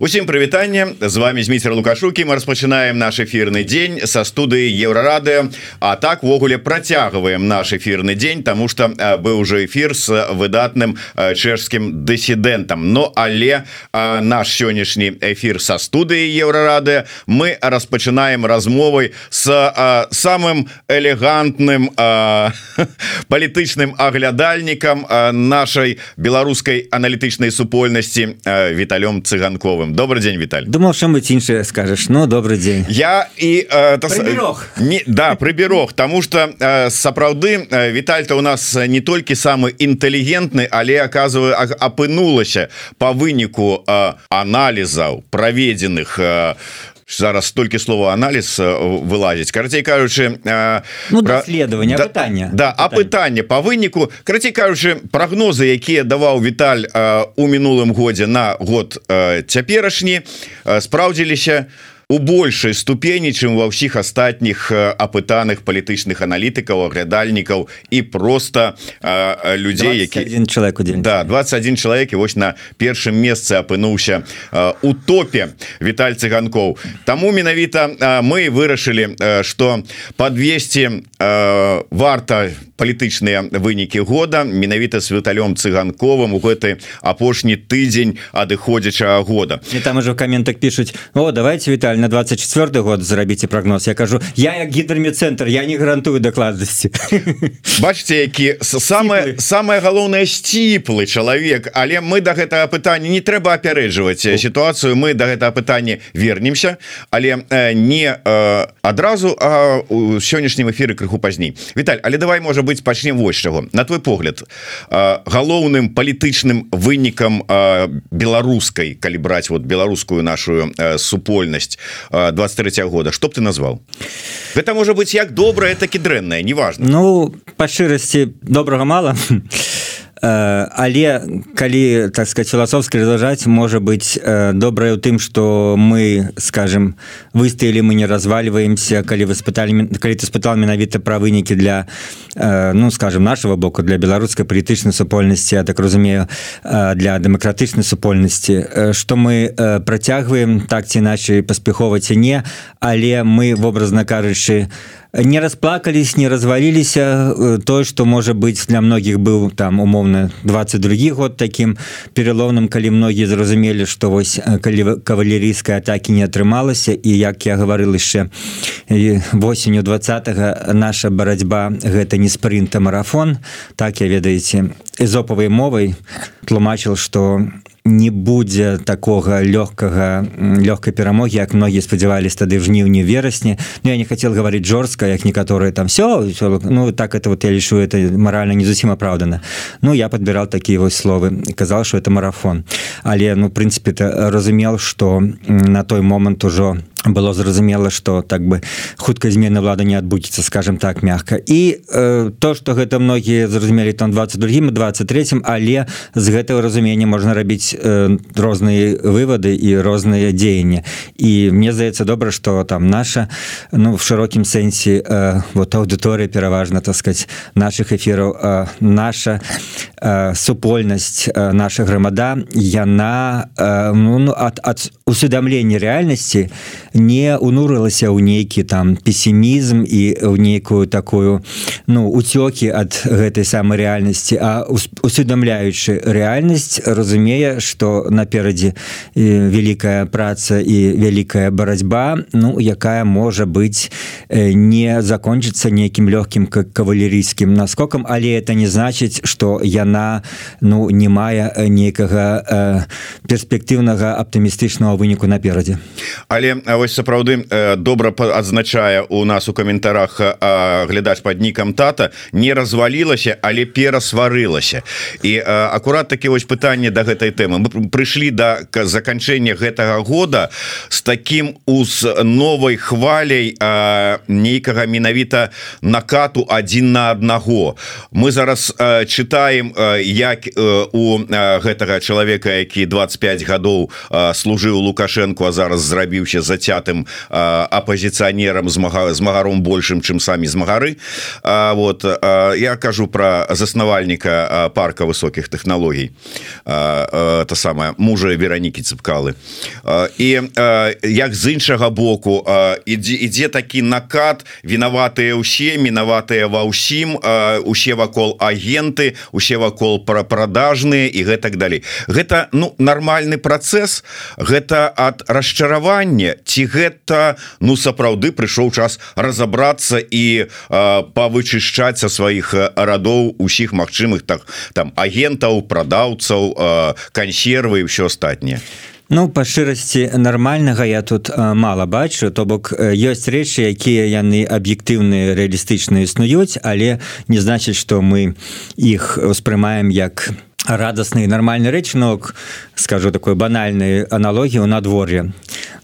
Усім прывітанне з вами змейцер лукашукі мы распачынаем наш эфирны дзень са студыі еўрарады А так ввогуле працягваем наш эфирны дзень тому что быў уже эфир с выдатным чэшскім дысідэнтам. Но але наш сённяшні эфир са студыі еўрарады мы распачынаем размовай с самым элегантным палітычным аглядальнікам нашай беларускай аналітычнай супольнасці віталём цыганковым Ивановым добрый день Виталь. Думал что быть іншее скажешь но ну, добрый день. Я и э, та, не да прыберог тому что э, сапраўды э, Віталь-то у нас не толькі самый інтэлігентны але оказываю апынулася по выніку э, аналізаў праведзеных э, зараз толькі слова анализ вылазіць. Карацей кажучы ну, про... следование да, пытання да а пытанне. по выніку. Карацей кажучы прогнозы якія даваў Віталь у мінулым годзе на год цяперашні спраўдзіліся. у у большай ступені чым ва ўсіх астатніх апытаных палітычных аналітыкаў аглядальнікаў і просто э, людзей які один человек у день да 21 чалавек і вось на першым месцы апынуўся э, у топе Віталь цыганкоў. Таму менавіта э, мы вырашылі э, что подвесці э, варта палітычныя вынікі года менавіта с віталём цыганковым у гэты апошні тыдзень адыходзячага года. І там уже в каментах пишуць О давайте Віталь на 24 год зрабіце прогноз. Я кажу я як гідрамецэнтр я не гарантую дакладнасці бачце які самое самое галоўнае сціплы чалавек але мы до да гэтага пытання не трэба апярэджваць сітуацыю мы до да гэтага пытання вернемся. Але э, не э, адразу а у сённяшнім эфиры крыху пазней. Віталь але давай можа быть пачнем вось чаго. На твой погляд э, галоўным палітычным вынікам э, беларускай калі браць вот беларускую нашу э, супольнасць 23 -го года. Что б ты назвал? Это можа быть як добрае таки дрэннае неважно. Ну по шчырасці добрага мало Э, але калі так сказать філасофскі разважаць можа быть э, добрае ў тым что мы скажем выстаілі мы не разваливаемся калі вы спыталі калі ты спытал менавіта пра вынікі для э, ну скажем нашего боку для беларускай палітычнай супольнасці я так разумею для дэмакратычнай супольнасці. Что мы працягваем так ці иначе паспяхова ці не але мы вобразна кажучы у не расплакались не разваліліся э, то что может быть для многих был там умоўно 22 год таким переломным калі многие зразумелі что вось э, калі кавалерійская атаки не атрымалася і як я говорил яшчэ восенню 20 наша барацьба гэта не спринта марафон. Так я ведаеце эзопавай мовай тлумачил что не будзе такога лёгкага лёгкай перамогі як многія спадзявались тады в жніўні верасні. Но я не хотел говорить жорстка як некаторые там все ну так это вот я лішу это морально не зусім апраўдана Ну я подбирал такие вось словы казал что это марафон. Але ну прынципе это разумел что на той момант ужо было зразумела что так бы хуткай змены влада не адбудзецца скажем так мягко і э, то что гэта многія зразумелі там 22 23 але з гэтага разумення можна рабіць э, розныя выводы і розныя дзеянні. І мне здаецца добра что там наша ну в шырокім сэнсе э, вот аўдыторыя пераважна сказать наших эфираў э, наша э, супольнасць э, наша грамада яна э, ну, ад, ад усведамлення рэальнасці не унурылася ў нейкі там песімізм і ў нейкую такую ну уцёкі ад гэтай самай рэальнасці а усведамляючы рэальнасць разумее что наперадзе вялікая праца і вялікая барацьба ну якая можа быть не закончыцца нейкім лёгкім как кавалерійскім наскокам але это не значыць что яна ну не мае нейкага перспектыўнага аптымістычнага выніку наперадзе. Але вось сапраўды добра адзначае у нас у каментарах глядач под нікам тата не развалілася але перасварылася. І акурат такі вось пытанне до да гэтай тэмы. Мы прыйшлі до да заканчэння гэтага года с таким уз новой хваляй нейкага менавіта накату один на аднаго. Мы зараз читаем як у гэтага чалавека які 25 гадоў служыў лукашенко а зараз зрабіўся за зацятым апозіцыянерам змага змагаром большим чым самі змагары вот я кажу про заснавальніка парка высокіх технологій то самое мужа веронікі цыпкалы. І як з іншага боку ідзе ідзе такі накат вінаватыя ўсе мінаватыя ва ўсім усе вакол агенты усе вакол пра продажныя і гэтак далей. Гэта ну нармальны працэс гэта ад расчаравання ці гэта ну сапраўды прыйшоў час разобрацца і павычышчаць са сваіх радоў усіх магчымых так там агентаў прадаўцаў кансервы і все астатніе Ну па шчырасці нармальнага я тут мала бачу то бок ёсць рэчы якія яны аб'ектыўныя рэалістычна існуюць але не значыць што мы іх успрымаем як радасны нармальны рэчнок скажу такой банальнай аналогію надвор'я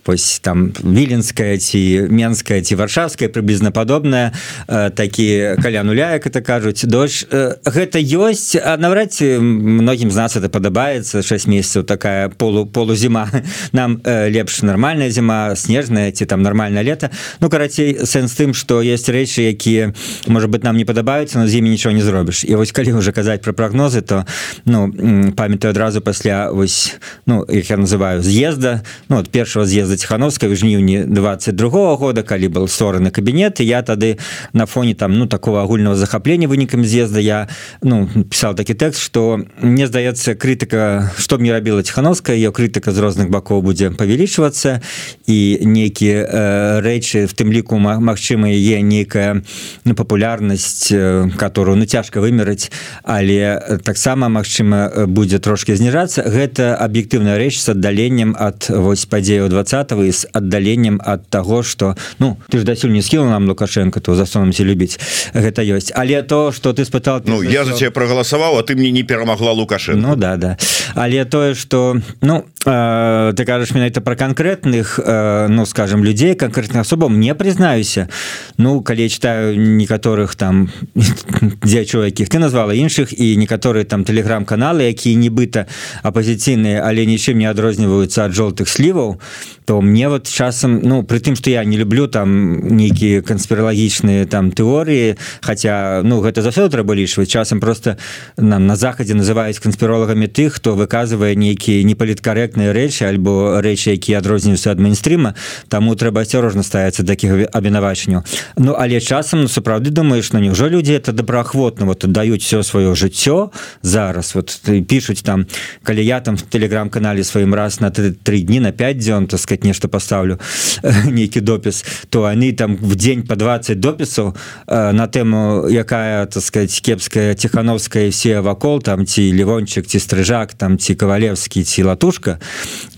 вось там віленская ці менская ці варшавская прыблізна падобная э, такі каля нуля як это кажуць дождь э, гэта ёсць а наўрад ці многім з нас это падабаецца 6 месяцаў такая полу полузіма нам э, лепш нармальная зіма снежная ці там нармальна лета ну карацей сэнс тым што есть рэчы якія может быть нам не падабаюцца но з імі нічого не зробіш і вось калі уже казаць про прогнозы то ну памятаю адразу пасля вось ну их я называю з'езда ну от першого з'езда ціхановскай в жніўні 22 -го года калі был стороны кабінет я тады на фоне там ну такого агульного захаплення вынікам з'езда я ну писал такі тэкст что мне здаецца крытыка что мне рабіла ціхановская ее крытыка з розных бакоў будзе павялічвацца. І нейкіе э, рэчы в тым ліку Мачыма е нейкая ну, папулярнасць э, которую ну цяжка вымераць але таксама Мачыма будзе трошки зніжацца. Гэта аб'ектыўная рэч с аддаленнем ад вось падзею 20 вы з аддаленнем ад таго что ну ты ж дасюль не скіла нам лукашенко то застанемся любіць. Гэта ёсць. Але то что ты спытал Ну я за тебя прогаласаваў а ты мне не перамагла лукашен Ну да да. Але тое что ну э, ты кажаш менавіта про конкретных э, ну скажем людзей конкретных асобам не признаюся ну калі я читаю некаторых там дзячу якіх ты назвала іншых і некаторыя там телеграм-каналы якія нібыта апозіцыйныя але нічым не адрозніваюцца ад жоўтых сліваў то мне вот часам ну при тым что я не люблю там нейкіе канспіралагічныя там тэорыі хотя ну гэта заўсёды трэба лічваць часам просто нам на захадзе называюць канспіролагамі тых хто выказвае нейкія непаліткарэктныя рэчы альбо рэчы якія адрозніваюцца ад мейнстрыма таму трэба асцярожна ставіцца такіх абвінавачанняў. Ну але часам ну сапраўды думаешь ну няўжо людзі это добраахвотна вот даюць все сваё жыццё зараз вот пишутць там калі я там в телеграм-канале сваім раз на три дні на 5 дзён то сказать нешта поставлю нейкі допіс то они там в день по 20 допісаў на тэму якая так сказать кепская тихохановская все вакол там ці левончик ці стрыжак там ці кавалевскі ці латушка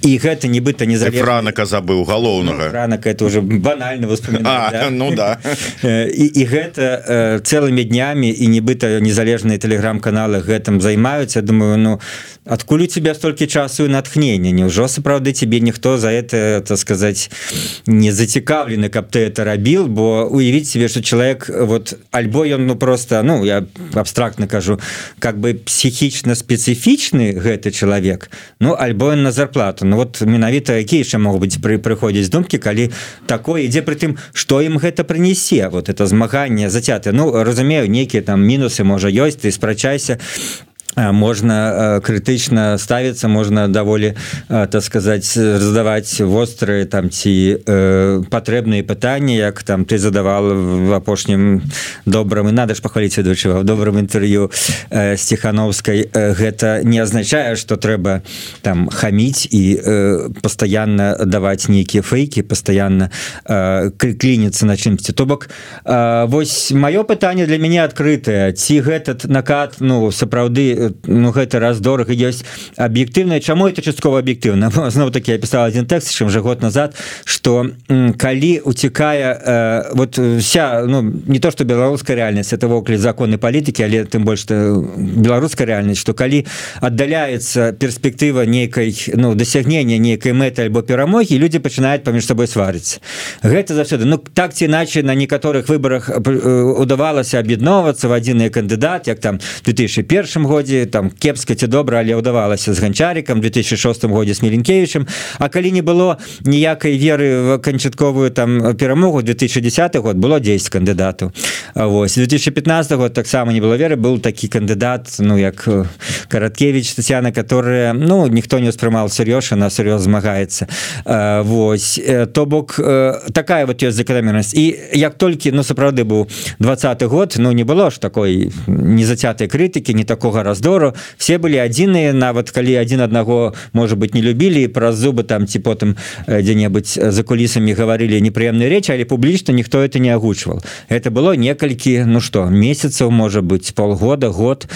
і гэта нібыта не за ранака забыў галоўнага ранак это уже банальна да? ну да. І, і гэта цэлымі днямі і нібыта незалежныя телеграм-каналы гэтым займаюцца думаю ну адкуль у тебя столькі часу і натхнення Няўжо сапраўды тебе ніхто за это так сказать не зацікаўлены каб ты это рабіл бо уявіць себе что человек вот альбо ён ну просто ну я абстрактно кажу как бы психічна спецыфічны гэты чалавек ну альбо на зарплату. Ну вот менавіта якія яшчэ могуць быть пры прыходзіць думкі калі такое ідзе при тым что ім гэта прынесе вот это змаганне зацяты Ну разумею нейкія там мінусы можа ёсць ты спрачайся можна крытычна ставіцца можна даволі так сказать задаваць вострые там ці э, патрэбныя пытанні як там ты задавал в апошнім добрым і надо ж пахваліць ведучыва в добрым інтэрв'ю э, стехановскай э, гэта не азначае что трэба там хаміць і э, пастаянна даваць нейкія фейки пастаянна э, клініцца на чымсьці то бок э, вось маё пытанне для мяне адкрытае ці гэтат накат ну сапраўды ну гэта раз дорага ёсць аб'ектыўна чаму это часткова аб'ектыўна? Зноў таки я пісаў один тэкст чым жа год назад что калі уцікае вот вся ну не то что беларуская реальнасць это вокалі законы палітыкі але тым больш беларуская реальнасць что калі аддаляецца перспектыва нейкай ну дасягнення нейкай мэты альбо перамогі люди пачынаюць паміж сабой сварыць гэта заўсёды ну так ці иначе на некаторых выборах удавалася аб'ядноўвацца в адзіны кандыдат як там 2001 годзе годзе там кепска ці добра але ўдавалася з ганчарикам 2006 годзе с меленкевичем А калі не было ніякай веры в канчатковую там перамогу 2010 год было 10 кандыдатаў. Вось 2015 год таксама не было веры был такі кандыдат Ну як караткевич Татьяна которая ну ніхто не успрымал сур'ёж на сур'ёз змагаецца. Вось то бок такая вот ёсць закономернасць і як толькі ну сапраўды быў двадцатый год ну не было ж такой незацятай крытыкі не такога раздору все былі адзіныя нават калі адзін аднаго может быть не любілі праз зубы там ці потым дзе-небудзь за кулісамі гаварылі непрыемныя речы але публічна ніхто это не агучвал это было некалькі ну что месяцаў можа быть полгода год.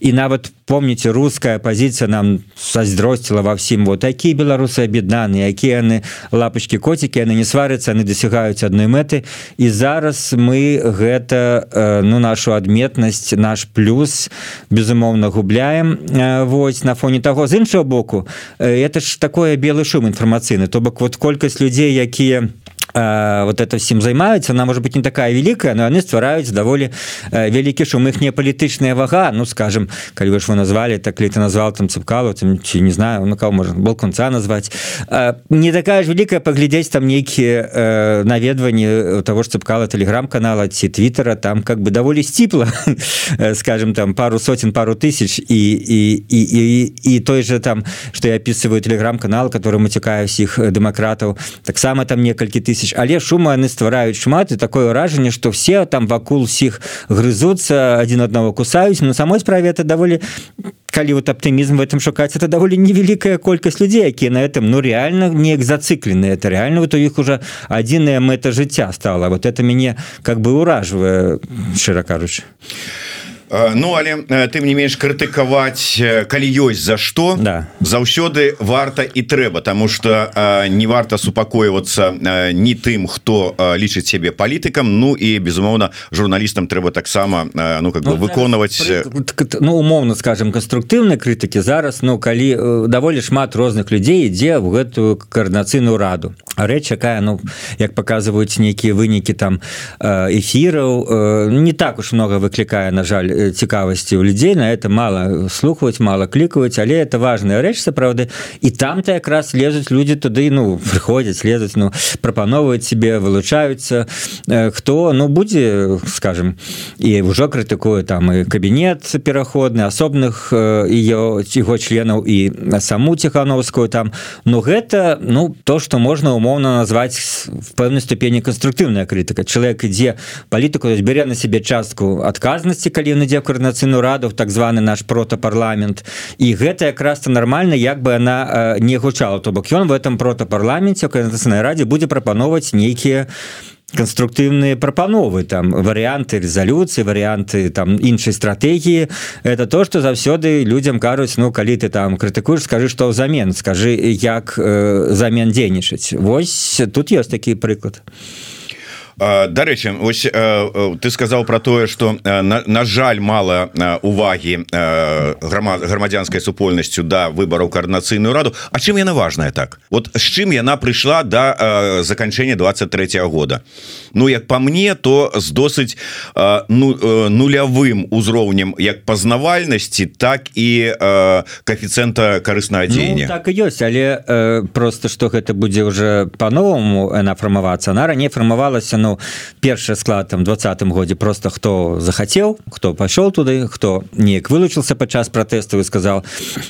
І нават помните русская позиция нам создросціла во всім вот такие беларусы аб'яднаны якія яны лапочки котики яны не сварятся они досягаюць одной мэты і зараз мы гэта ну нашу адметнасць наш плюс безумоўно губляем Вось на фоне того. З іншого боку это ж такое белый шум інфармацыйны то бок вот колькасць людзей якія вот это всім займаюцца она может быть не такая великкая но яны ствараюць даволі вялікі шум не палітычная вага. Ну скажем калі вы ж вы назвали так ли ты назвал там цыпкалу там ці не знаю ну кого можно был конца назвать не такая ж великкая паглядзець там нейкіе наведванні того ж цыпкала телеграм-канала ці твиттера там как бы даволі сціпла скажем там пару сотен пару тысяч. І і і і, і той же там что я описываю телеграм-канал который мацікаю всіх дэмакратаў таксама там некалькі тысяч тысяч. Але шума яны ствараюць шмат і такое ўражанне что все там вакул усіх грызуцца один аднаго кусаюць. На самой справе это даволі калі вот аптымізм в этом шукаць это даволі невялікая колькасць людзей якія на этом ну реально неяк зацыклены это реально вот у іх уже адзіная мэта жыцця стала. Вот это мяне как бы ўражвае шчыра кажучы. а Ну але тым не менш крытыкаваць калі ёсць за што да. заўсёды варта і трэба тому что не варта супакойвацца не тым хто лічыць сябе палітыкам Ну і безумоўна журналістам трэба таксама ну как бы ну, выконваць ну умоўно скажем канструктыўнай крытыкі зараз Ну калі даволі шмат розных людзей ідзе в гэтую каардынацыйную раду рэч якая ну як показваюць нейкія вынікі там эфіраў не так уж много выклікае на жаль цікавасці у людзей на это мало слухаць мало клікаюць але это важная рэч сапраўды. І там-то якраз лезуць люди туды ну прыходзяць лезуць ну прапановваюць себе вылучаюцца. Хто ну будзе скажем і ўжо крытыкую там і кабінет пераходны асобных ее його членаў і саму ціхановскую там. Ну гэта ну то что можна умоўна назваць в пэўнай ступені канструктыўная крытыка. Чалавек ідзе палітыку бярэ на себе частку адказнасці калі ён ідзе коорднацыйную раду так званы наш протапарламент. І гэта якраз-то нормально як бы она не гучала то бок. Ён в этом протапарламенце коорднацыйнай радзе будзе прапановваць нейкія конструктыўныя прапановы там варианты резолюцыі варианты там іншай стратегії это то что заўсёды людям кажуць ну калі ты там крытыкуешь скажи что ўзамен скажи як э, замен дзейнічаць Вось тут ёсць такі прыклад а дарэчы ось ты сказаў про тое что на, на жаль мало увагі грамадзянскай супольнасцю да выбораў коорднацыйную раду. А чым яна важная так? Вот з чым яна прыйшла до да, заканчэння 23 -го года? Ну як по мне то з досыць ну нулявым узроўнем як пазнавальнасці так і коэфіцыента карыснага дзеяння ну, так ёсць але просто что гэта будзе уже по-новому она фармавацца она раней фармавалася на ну першы склад там двадцатым годзе просто хто захацеў хто пайшоў туды хто неяк вылучыўся падчас пратэсту і сказал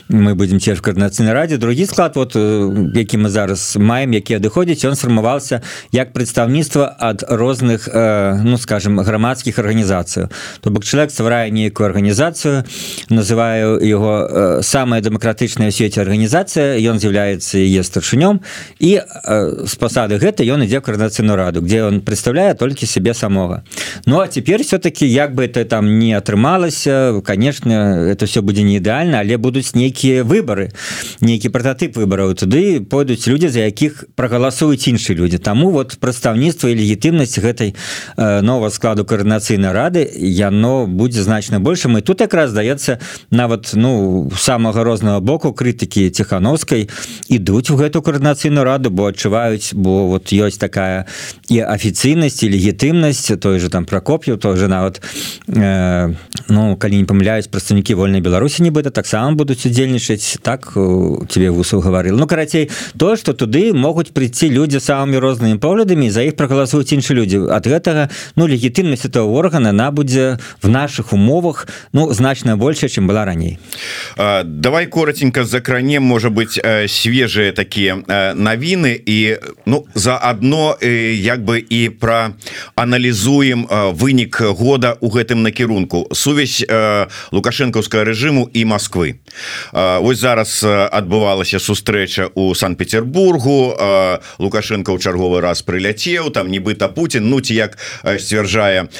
мы будем цеж коорднацыйнай радзе другі склад вот які мы зараз маем які адыходзіць он сфармаваўся як прадстаўніцтва ад розных э, ну скажем грамадскіх арганізацыяў то бок чалавек стварае нейкую арганізацыю называю его э, самая дэмакратычная свеце арганізацыя ён з'яўляецца яе старшынём і э, з пасады гэта ён ідзе коорднацыйную раду где он представляет представляе толькі себе самого. Ну а теперь все-таки як бы это там не атрымалася конечно это все будзе не ідэальна але будуць нейкія выборы нейкі прототып выбораў туды пойдуць люди за якіх прогаласуюць іншыя люди. Тому вот прадстаўніцтва і легітымнасць гэтай э, нового складу коорднацыйнай рады яно будзе значна большим. І тут якраз здаецца нават ну самого рознага боку крытыкі тихохановской ідуць у гэту коорднацыйную раду бо адчуваюць бо вот ёсць такая і афіцыйна легітымнасць і легітымнасць той же там прокоп'ю тоже нават э, ну калі не памыляюць прадстаўнікі вольнай беларусі нібыта таксама будуць удзельнічаць так тебе вусу гаварыл ну карацей то что туды могуць прийти людзі самымі рознымі поглядамі за іх прагаласуюць іншы людзі ад гэтага ну легітымнасць этого органа на будзе в наших умовах ну значна большая чым была раней давай коротенько закранем можа быть свежие такія навіны і ну заодно як бы і про аналізуем вынік года у гэтым накірунку. Сувязь лукашэнкаўскага режиму і Москвы Вось зараз адбывалася сустрэча у санкт-петербургу. Лукашенко ў чарговы раз прыляцеў там нібыта Путін ну ці як сцвярджае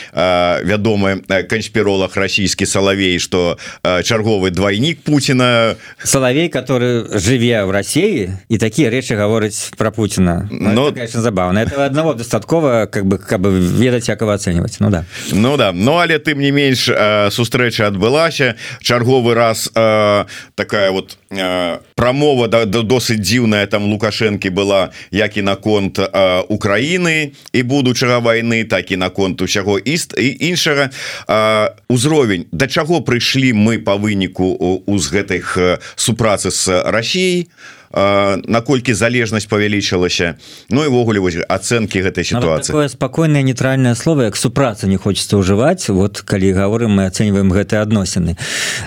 вядомы канспіролог расійскі салавей что чарговы двойнік Путина салавей который жыве в России і такія рэчы гаворыць про Путина но ну, конечно забавно. Этого одного дастаткова как бы как бы ведаць як ацэньваць Ну да. Ну да. Ну але тым не менш сустрэча адбылася. Чарговы раз такая вот прамова да, да досыць дзіўная там лукашэнкі была як і наконт Украіны і будучага войны так і наконт усяго іст і іншага. Узровень. Да чаго прыйшлі мы по выніку з гэтых супрацы з Росіяй наколькі залежнасць павялічылася. Ну івогуле вось ацэнкі гэтай сітуацыі. спакойнае нейтральное слово як супраца не хочется ўжываць. Вот калі гаворым мы ацэньваем гэтыя адносіны.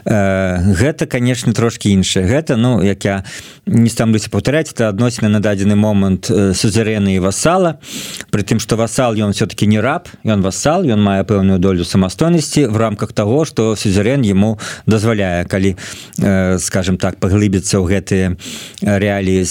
Гэта конечно трошки іншае. Гэта ну як я не стамлюся паўтаряць это адносіны на дадзены момант сузерены і васала при тым что васал ён все-таки не раб ён васал ён мае пэўную долю самастойнасці в рамках того что сюзерен ему дазваляе. Калі скажем так паглыбіцца ў гэтые рэаліі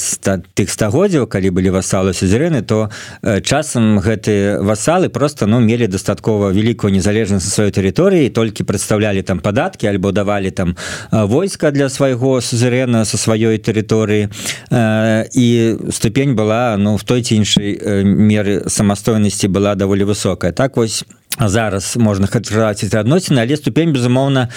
тых стагоддзяў калі былі васалы сюзерены то э, часам гэтыя васалы просто ну мелі дастаткова вялікую незалежнасць сваёй тэрыторыі толькі прадстаўлялі там падаткі альбо давалі там э, войска для свайго сузерена со сваёй тэрыторыі. І э, ступень была ну в той ці іншай меры самастойнасці была даволі высокая. Так вось зараз можна хацяць адносіны але ступень безумоўна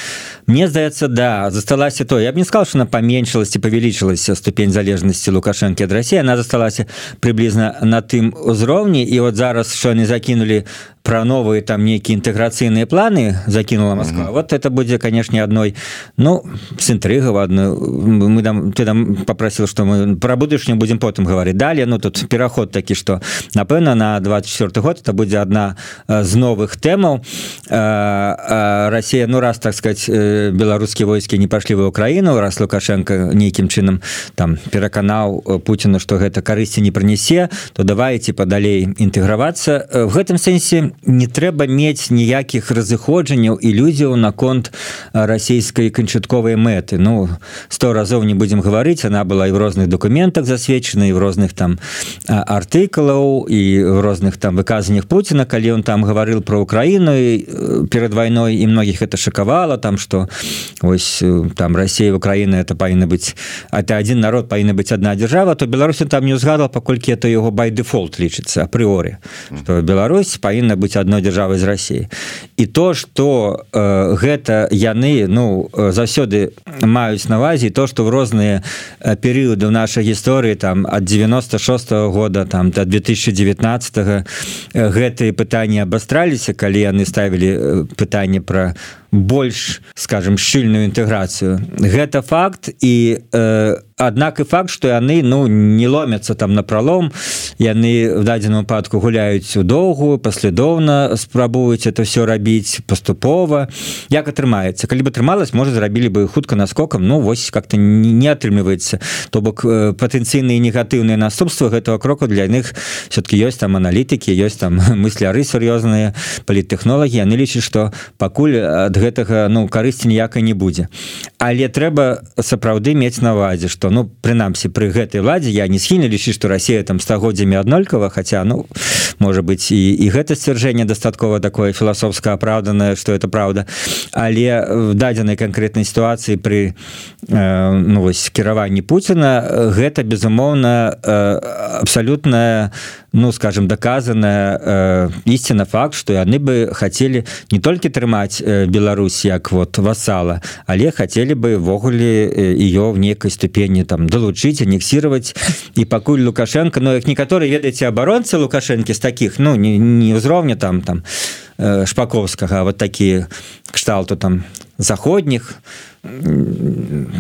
мне здаецца да. Засталася то. Я б не сказал что на паменшыласці павялічылася ступень залежнасці лукашэнкі ад Росіі она засталася прыблізна на тым узроўні і вот зараз що они закінули про новые там нейкія інтэграцыйныя планы закинула Москва. Mm -hmm. вот это будзе канешне адной ну с інтрыгаў адну мы там ты там попросил что мы про будучню будем потым гаварыць далее ну тут пераход такі что напэўна на 24 год это будзе одна з новых тэмаў Россия ну раз так сказать беларускія войскі не пашлі в Украіну раз лукашенко нейкім чынам там пераканаў Путіна что гэта карысці не прынясе то давайте падалей інтэгравацца в гэтым сэнсе не трэба мець ніякіх разыходжанняў ілюзіяў наконт расійскай канчатковай мэты. Ну сто разоў не будемм гаварыць она была і в розных документах засведчана і в розных там артыкулаў і в розных там выказаннях Пуціна калі он там гаварыў про Украіну перад вайной і многіх это шакавала там что ось там Россия Украіна это павінна быць это один народ павінна быць одна держава то Беларусі там не узгадал паколькі это его бай дефолт лічыцца апрыоры что Беларусь павінна быць адной державы з Росси і то что э, гэта яны ну заўсёды маюць навазе то что в розныя перыяды в нашай гісторыі там от 96 -го года там до 2019 гэтые пытанні абастраліся калі яны ставілі пытанне про больш скажем шчыльную інтэграцыю. Гэта факт і э, аднак і факт что яны ну не ломятся там на пролом яны в дадзеным выпадку гуляюць у доўгую паслядоўна спрабуюць это все рабіць паступова. Як атрымаецца? Калі бы атрымалась можа зрабілі бы хутка наскокам. Ну вось как-то не атрымліваецца. То бок э, патэнцыйныя негатыўныя наступствы гэтага кроку для іных все-таки ёсць там аналітыкі ёсць там мысляры сур'ёзныя паліттэхнолагі. Яны лічаць что пакуль ад гэтага ну карысці ніякай не будзе. Але трэба сапраўды мець навазе что ну прынамсі пры гэтай ладзе я не схільна лічыць что Россия там стагоддзямі аднолькава хотя ну может быть і і гэта сцвярджэнне дастаткова такое філасофска апраўданае что это правда але в дадзенай канкрэтнай сітуацыі при э, ну вось кіраванні Пуціна гэта безумоўна э, абсалютная ну скажем доказаная э, истина факт что яны бы хотели не толькі трымаць э, Беларусь як вот вассала. Але хотели бы ввогуле ее в некой ступені там долучить аннексировать и пакуль лукашенко но их некаторые ведаете оборонцы лукашенко с таких ну не, не ўзроўня там там э, шпаковскага вот такие кшталту там заходніх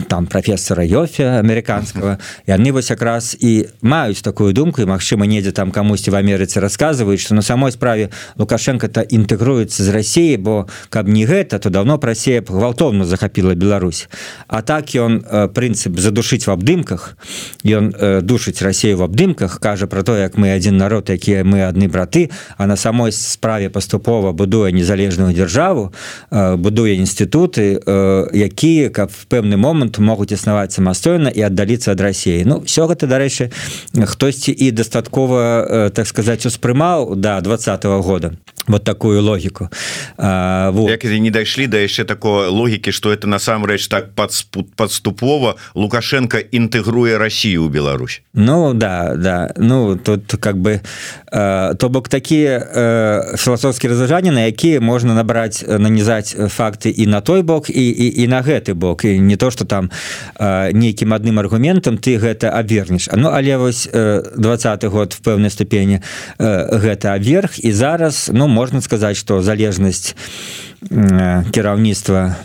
там профессора Йофе американского. Яны вось якраз і маюць такую думку і Мачыма недзе там камусьці в Амерыцы рассказываюць что на самой справе лукашенко-то інтэгруецца з Росіі бо каб не гэта то давно прасея гвалтовно захапіла Беларусь. А так ён прынцып задушыць в абдымках ён душыць Росею в абдымках кажа про то як мы один народ якія мы адны браты а на самой справе паступова будуе незалежную дзяржаву будуе інстытуты які такія каб пэўны момант могуць існаваць самастойна і аддаліцца ад рассіі Ну все гэта дарэчы хтосьці і дастаткова так сказаць успрымаў до да, двадцатого года вот такую логіку вот. не дайшлі да яшчэ такой логікі что это насамрэч так подспут подступова лукашенко інтэгруе Россию у Беларусь Ну да да. Ну тут как бы то бок такія філасофскія разважанні на якія можна набраць нанізаць факты і на той бок і, і, і на гэты бок. І не то что там нейкім адным аргументам ты гэта абвернеш Ну але вось двадцатый год в пэўнай ступені гэта аверх і зараз ну можна сказаць что залежнасць кіраўніцтва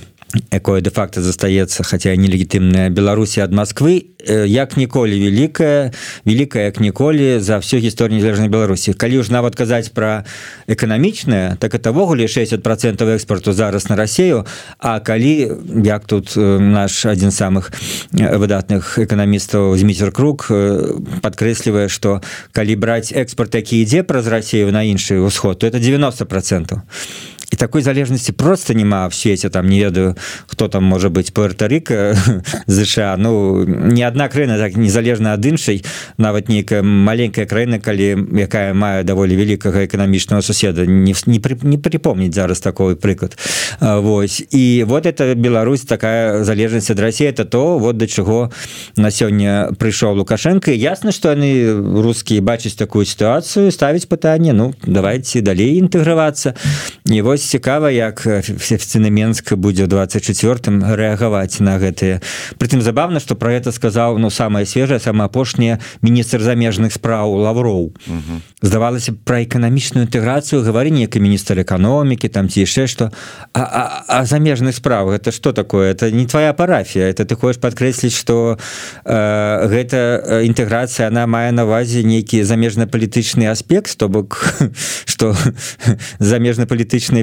якое де-факто застаецца хотя нелегітымная Беларусі ад Москвы як ніколі великкая великкая як ніколі за всю гісторію незалежнай Беларусі. Калі ж нават казаць про эканамічная так этавогуле 60 процентов экспорту зараз на Россию А калі як тут наш один з самых выдатных эканамістаў зміцер круг подкрэслівае что калі браць экспорт які ідзе праз Россию на іншы ўсход то это 90 процентов і такой залежнасці просто няма в свеце там не ведаю хто там можа быть пуэрторика ЗША ну не одна краіна так незалежна ад іншай. Нават нейкая маленькая краіна калі якая мае даволі вялікага эканамічнага суседа не не, при, не припомніць зараз такой прыклад. Вось. І вот это Беларусь такая залежнасць ад России это то вот до чаго на сёння прыйшоў лукашенко. Ясна что яны русскія бачыць такую сітуацыю ставіць пытанне ну давайте далей інтэгравацца. І вось вось цікава як офіцыйны Менск будзе 24 рэагаваць на гэтые притым забавна что про это сказаў ну самое свежее самое апошняе міністр замежных спраў лавроў. Здавалася про эканамічную інтэграцыю гавары некі міністр эканомікі там ці яшчэ что а, а, а замежных справ это что такое? Это не твоя парафія это ты хочешь подкрэсліць что э, гэта інтэграцыя она мае навазе нейкі замежна-палітычны аспект то бок что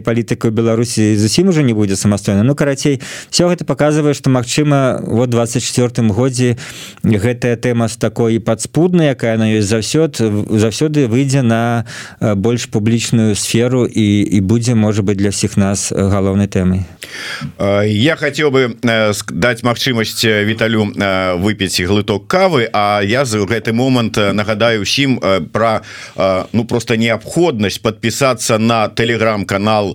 замежна-палітычнай палітыка Беларусі зусім уже не будзе самастойна. Ну карацей все гэта показывае что Мачыма вот 24 годзе гэтая тэма з такой падспуднай якая на ёсць заўсёд заўсёды выйдзе на больш публічную сферу і, і будзе можа быть для всех нас галоўнай тэмай. Я хотел бы даць магчымасць віталю выпіць глыток кавы А я за гэты момант нагадаю усім про ну просто неабходнасць подпісацца на телеграм-канал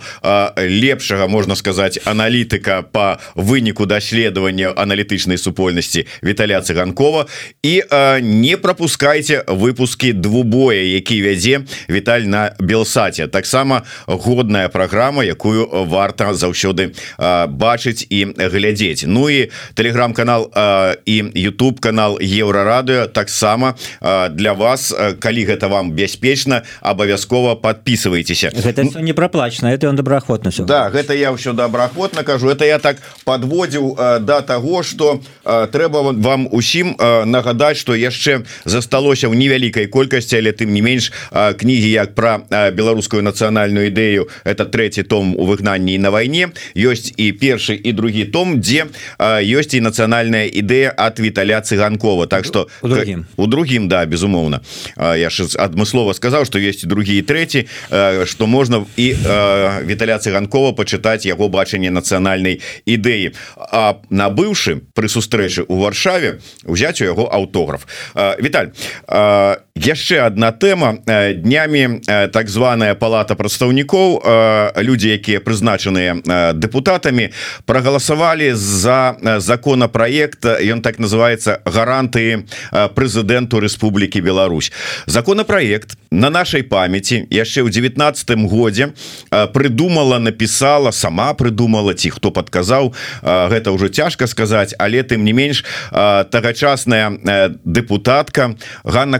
лепшага можна сказать аналітыка по выніку даследавання аналітычнай супольнасці Віталя цыганкова. І не пропускайте выпуски двубоя які вядзе Віталь на белсаце таксама годная праграма якую варта заўсёды бачыць і глядзець. Ну і телеграм-канал і YouTube канал еўрарадыо таксама для вас калі гэта вам бяспечна абавязкова подписывайтеся гэта не праплачна это он добраахвотна Да гэта я ўсё добраахвотна кажу. Это я так подводзіў до того что трэба вам усім нагадаць что яшчэ засталося в невялікай колькасці але тым не менш кнігі як про беларускую нацыянальную ідэю. Это третий том у выгнанні на войне ёсць і першы і другі том дзе ёсць і нацыянальная ідэя от Віталя цыганкова. Так что у другим, у другим да безумоўна. Я ж адмыслова сказаў что есть другі третий что можна і Віталя цыганкова почытаць яго бачанне нацыянальнай ідэі а набыўшы пры сустрэчы у варшаве узяць у яго аўтограф Віталь яшчэ одна тэма. Днямі так званая палата прадстаўнікоў людзі якія прызначаныя депутатамі прогаласавалі за законопроект ён так называется гарантыі прэзідэнту Республікі Беларусь законопроект на нашай памяти яшчэ ў 19 годзе придумала написала сама придумала ці хто подказаў гэта уже цяжко сказать але тым не менш тагачасная депутатка Ганна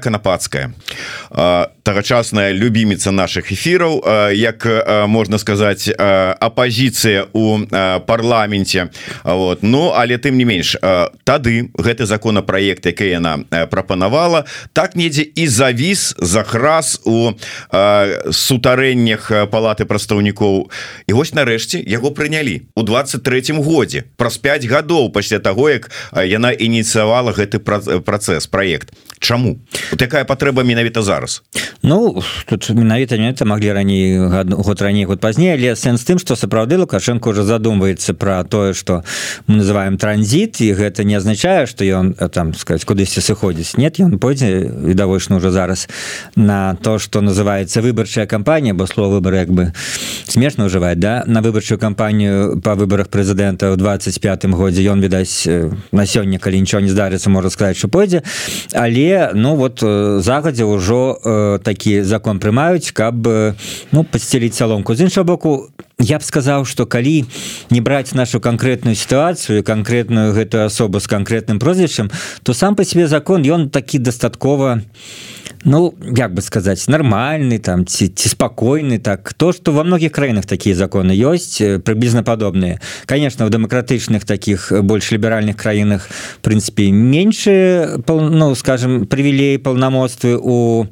канападская тагачасная любіміца наших эфираў як можна сказать апозіцыя у парламенте. Вот. Ну але тым не менш тады гэты законопроект які яна прапанавала так недзе і завіс захраз у сутарэннях палаты прадстаўнікоў. І вось нарэшце яго прынялі у 23 годзе праз 5 гадоў пасля того як яна ініцыявала гэты працэс проект Чаму? Такая патрэба менавіта зараз Ну тут менавіта не это могли раней год раней год пазней але сэнс тым что сапраўды лукашенко уже задумваецца про тое что мы называем транзит і гэта не означае что ён там сказать кудысьці сыходзіць нет ён пойдзе відавочна уже зараз на то что называется выбарчая кампанія бо слово выбор як бы смешно ужываць да? На выбарчую кампанію по выборах прэзідэнта ў 25 годзе ён відаць на сёння калі нічого не здарыцца можа сказать что пойдзе але ну вот загадзя ўжо э, такі закон прымаюць каб ну подсцеліць саломку. З іншого боку я б сказаў что калі не браць нашу конкретную сітуацыю конкретную гэтую асобу с конкретным прозвішчам то сам по себе закон ён такі дастаткова ну як бы сказать нормальный там ці, ці спокойны так. То что во многих краінах такие законы ёсць приблизно подобные конечно в демократычных таких больш ліберальных краінах прынципе меньше ну скажем привілей полномоцтвы у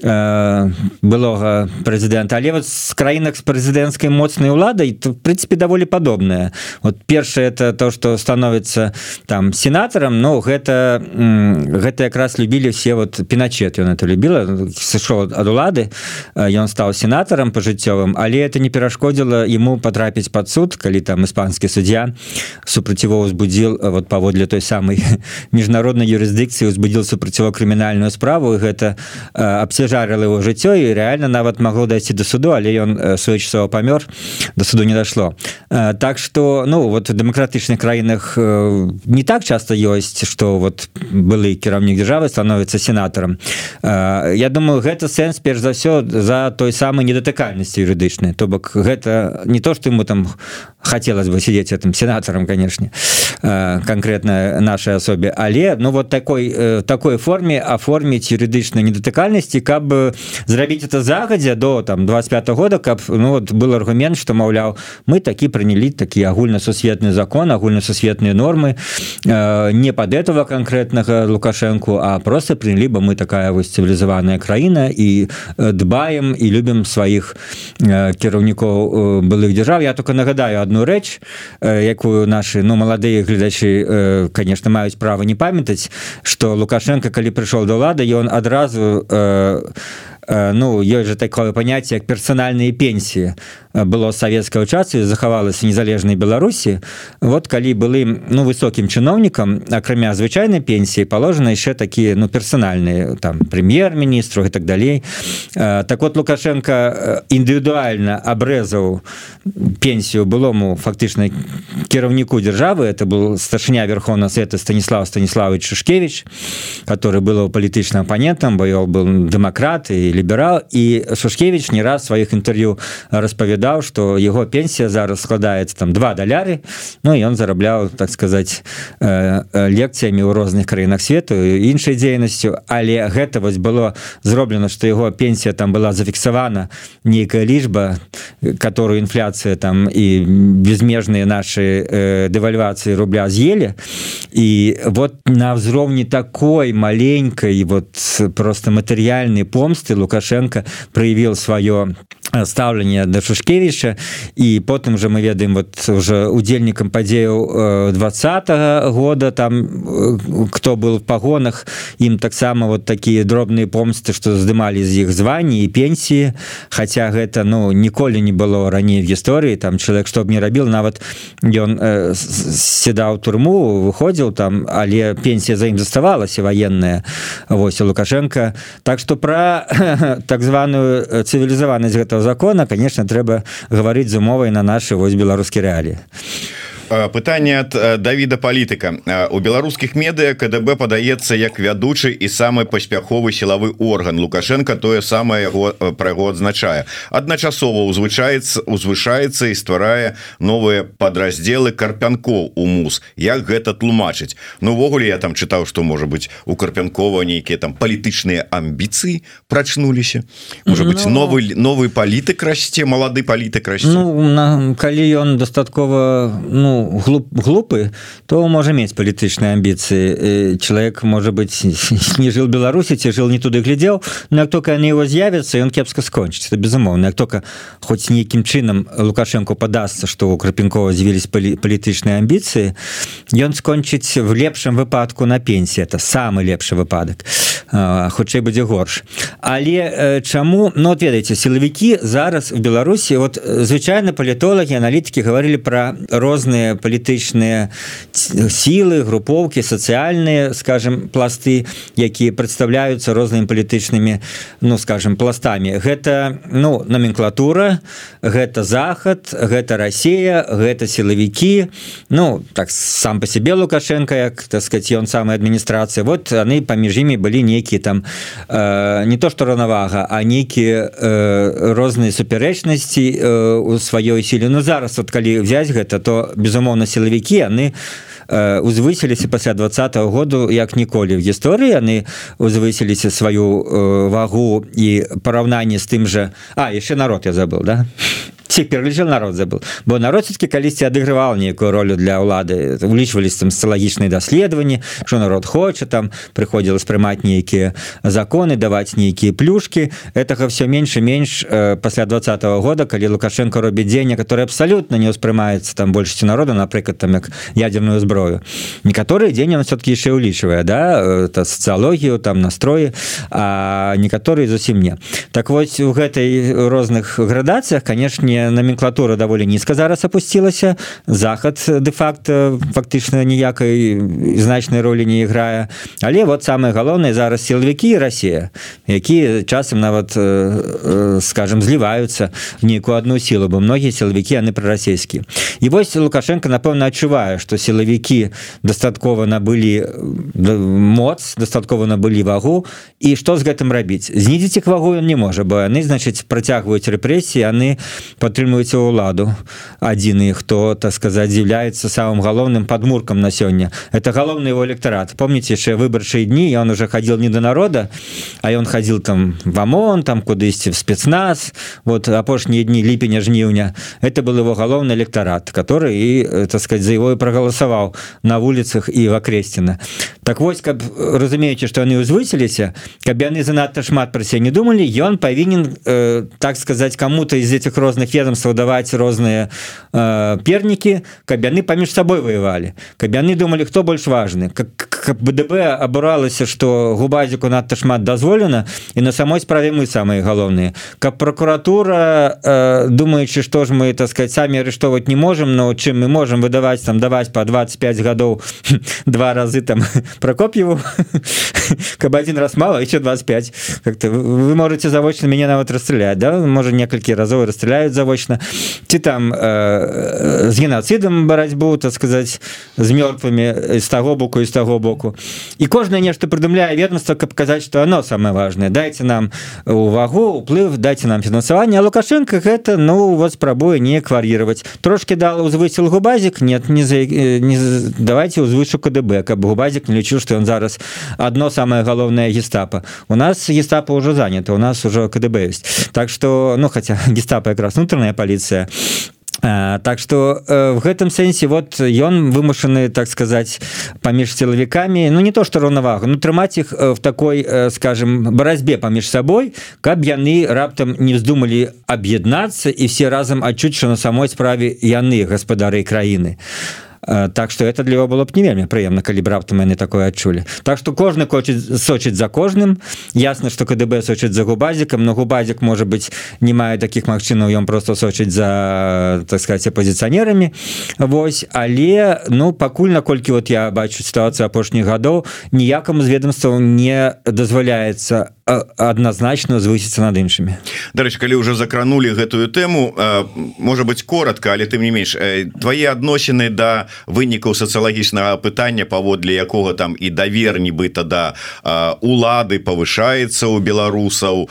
Э, былога прэзідэнта. Але вот з краінах з прэзідэнцкай моцнай уладай в прынципе даволі падобная вот першае это то что становіцца там сенатарам но гэта гэта якраз любілі все вот пеначет ён это любіла сышоў ад улады ён стаў сенатарам пажыццёвым але это не перашкодзіла ему потрапіць под суд калі там іспанскі суддзя супраціво узбудзіл вот паводле той самой міжнароднай юрысдыкцыі узбудзіл супраціво крымінальную справу гэта абсе жарыла его жыццё і реально нават магло дайсці до суду але ён своечасова памёр до суду не дошло так что ну вот в демократычных краінах не так часто ёсць что вот былы кіраўнік державы становится сенатарам Я думаю гэта сэнс перш за все за той самой недатыкальнасці юрыдычнай. То бок гэта не то что ему там хотелось бы сидеть этим сенатором конечно конкретно нашей особе але ну вот такой такой форме оформить юрыдычной недатыкальнасці каб зрабіць это загадзя до там 25 года каб ну вот был аргумент что маўляў мы такі прынялі такі агульна-сусветны закон агульна-сусветныя нормы э, не под этого конкретнага лукашенко а просто прынялі бы мы такая вось цывілізаваная краіна і дбаем і любім сваіх э, кіраўнікоў э, былых дзяржаў. Я только нагадаю одну рэч э, якую наши ну маладыя гледачы э, конечно маюць права не памятаць что лукашенко калі прыйшоў до лада ён адразу э, Э, ну ёсць же такое понятие як персональные пенсии э, было савецкае часу захавалася незалежнай беларусі вот калі былы ну высокім чыноўнікам акрамя звычайнай пенсіі положено яшчэ такія ну персональные там прэм'ер-міністру и так далей э, так вот лукашенко індывідуальна абрэзаў пенсію былому фактычна кіраўніку державы. Это был старшыня верховна света станислав станиславович шушкевич который было палітычным апанентам бо был дэмакрат і ліберал і шушкевич не раз сваіх інтэрв'ю распавядаў что его пенсія зараз складаецца там два даляры Ну ён зарабляў так сказать э, лекцыямі ў розных краінах свету іншай дзейнасцю але гэта вось было зроблена что его пенсія там была зафіксавана нейкая лічба которую інфляцыя там і безмежныя наши э, дэвальвацыі рубля з'елі і вот на ўзроўні такой маленькой вот просто матэрыяльнай помсты лукашенко проявил свое стаўленне да шушкевіча і потым же мы ведаем вот уже удзельнікам падзеяў двадца -го года. Там кто был в пагонах ім таксама вот такія дробныя помсты что здымалі з іх звані і пенсіі Хаця гэта ну ніколі не было раней в гісторыі там чалавек што б не рабіл нават ён э, седаў турму выходзіў там але пенсія за ім заставалася военная. Вось лукашенко. Так что про так званую цывілізаванасць гэтага закона конечно трэба гаварыць з умовай на наши вось беларускі рэаліі пытанне ад Давіда палітыка у беларускіх медыа КДБ падаецца як вядучы і самы паспяховы сілавы орган. Лукашенко тое самае яго пра яго адзначае. Адначасова узвычаецца узвышаецца і стварае новыя падраздзелы карпянкоў у мус. Як гэта тлумачыць? Ну увогуле я там чытаў што можа быть у карпянкова нейкія там палітычныя амбіцыі прачнуліся. Можа быть. Ну, новый новый палітык расце малады палітык расце. ну, на, калі ён дастаткова ну глуп глупы то можа мець палітычныя амбіцыі чалавек можа быть не жил беларусі ці жил не туды глядзеў но як только они его з'явятся ён кепска скончыць безумоўна як только хоць нейкім чынам лукашенко падасца что у крапенкова з'явились палі палітычныя амбіцыі ён скончыць в лепшым выпадку на пенсии. Это самый лепшы выпадак хутчэй будзе горш але чаму? Но ну, ведаеце сілавікі зараз в беларусі вот звычайно палітолагі аналітыкі говорили про розныя палітычныя сілы групоўкі сацыяльныя скажем пласты якія прадстаўляюцца рознымі палітычнымі ну скажем пластамі гэта ну номенклатура гэта захад гэта Росія гэта сілавікі. Ну так сам по себе лукашенко як так сказать ён самая адміністрацыя. Вот яны паміж імі былі нейкія там э, не то что равнавага а нейкія э, розныя супярэчнасці э, у сваёй сіле. Ну зараз вот калі взять гэта то без безумоўна сілавікі яны узвысіліся пасля двадцатого году як ніколі в гісторыі яны узвысіліся сваю вагу і параўнанне з тым же а яшчэ народ я забыл да всех пералічил народ забыл бо народ все-таки калісьці адыгрывал нейкую ролю для ўлады. Улічвались там социалагічныя даследаванні что народ хоча там приходилось прымаць нейкія законы даваць нейкія плюшки. Этого все меньше менш э, пасля двадцатого года калі лукашенко робіць дзеяння который абсолютно не ўспрымаецца там большасці народа напрыклад там як ядерную зброю некаторые дзень он все-таки яшчэ улічвае да это социологію там настроі а некаторые зусім не так вось у гэтай розных градацыях канешне номенклатура даволі нізка зараз опусцілася захад де-факто фактычна ніякай значнай ролі не іграе але вот самое галоўнае зараз сілавікі Росія якія часам нават скажем зліваюцца нейкую одну сілу бо многія сілавікі яны прарасійскі і вось лукашенко напэўна адчувае что сілавікі дастаткова набылі моц дастаткова набылі вагу. І что з гэтым рабіць знізіць іх вагу ён не можа бо яны значыць працягваюць рэпрэсіі яны по падтрымліваеце ўладу. Адзіны хто так сказаць з'яўляецца самым галоўным падмуркам на сёння. Это галоўны его электорат. Помните яшчэ выбарчыя дні он уже хадзіл не да народа а ён хадзіл там в ОМОН там кудысьці в спецназ. Вот апошнія дні ліпеня жніўня. Это был его галоўны электорат который і так сказать за его прогаласаваў на вуліцах і в акресціна так вось каб разумееце что яны узвысіліся каб яны занадта шмат пра се не думалі ён павінен э, так сказать кому-то из этих розных ведомства даваць розныя э, пернікі каб яны паміж сабой воевалі каб яны думалі хто больш важны как БДБ абуралася что губазіку надта шмат дазволена і на самой справе мы самыя галоўныя каб прокуратура э, думаючы что ж мы так сказать самі арыштоваць не можем но чым мы можем выдаваць там даваць по 25 гадоў два разы там прокоп'еву каб один раз мало еще 25 как-то вы можете завочна мяне нават расстралять да? Можа некалькі разоў расстраляюць завочна ці там э, з геноцидам барацьбу так сказать з мёртвымі з таго боку і з таго боку. І кожнае нешта прыдумляе ведомства каб казаць что оно самое важное. Дайте нам увагу уплыв дайте нам фінансаванне лукашенко гэта ну вот спрабуе не кварировать. Трошки дал узвысил губазик? Нет не за не давайте узвышу КДБ каб губазик не лічу что он зараз одно самое галоўное гестапа у нас гестапа уже занято у нас уже КДБ есть. Так что ну хотя гестапа якраз внутренняя полиция. Так что в гэтым сэнсе вот ён вымушаны так сказать паміж сілавікамі Ну не то что раўнавага ну трымаць іх в такой скажем барацьбе паміж сабой каб яны раптам не вздумалі аб'яднацца і все разам адчуць что на самой справе яны гаспадары краіны а Э, так что это для его было б не вельмі прыемна калі б раптам яны такое адчулі Так что кожны хочет сочыць за кожным. Ясно что КДБ сочыць за губазікам но губазік может быть не мае таких магчынаў ён просто сочыць за так сказать апозіцыянерамі Вось але ну пакуль наколькі вот я бачу ситуацию апошніх гадоў ніякаму з ведомстваў не дазваляецца адназначна звысіцца над іншымі Дарэч калі уже закранули гэтую тэму можа быть коротко але тым не менш твои адносіны да вынікаў сацыялагічнага пытання паводле якога там і давер нібыта да улады повышаецца у беларусаў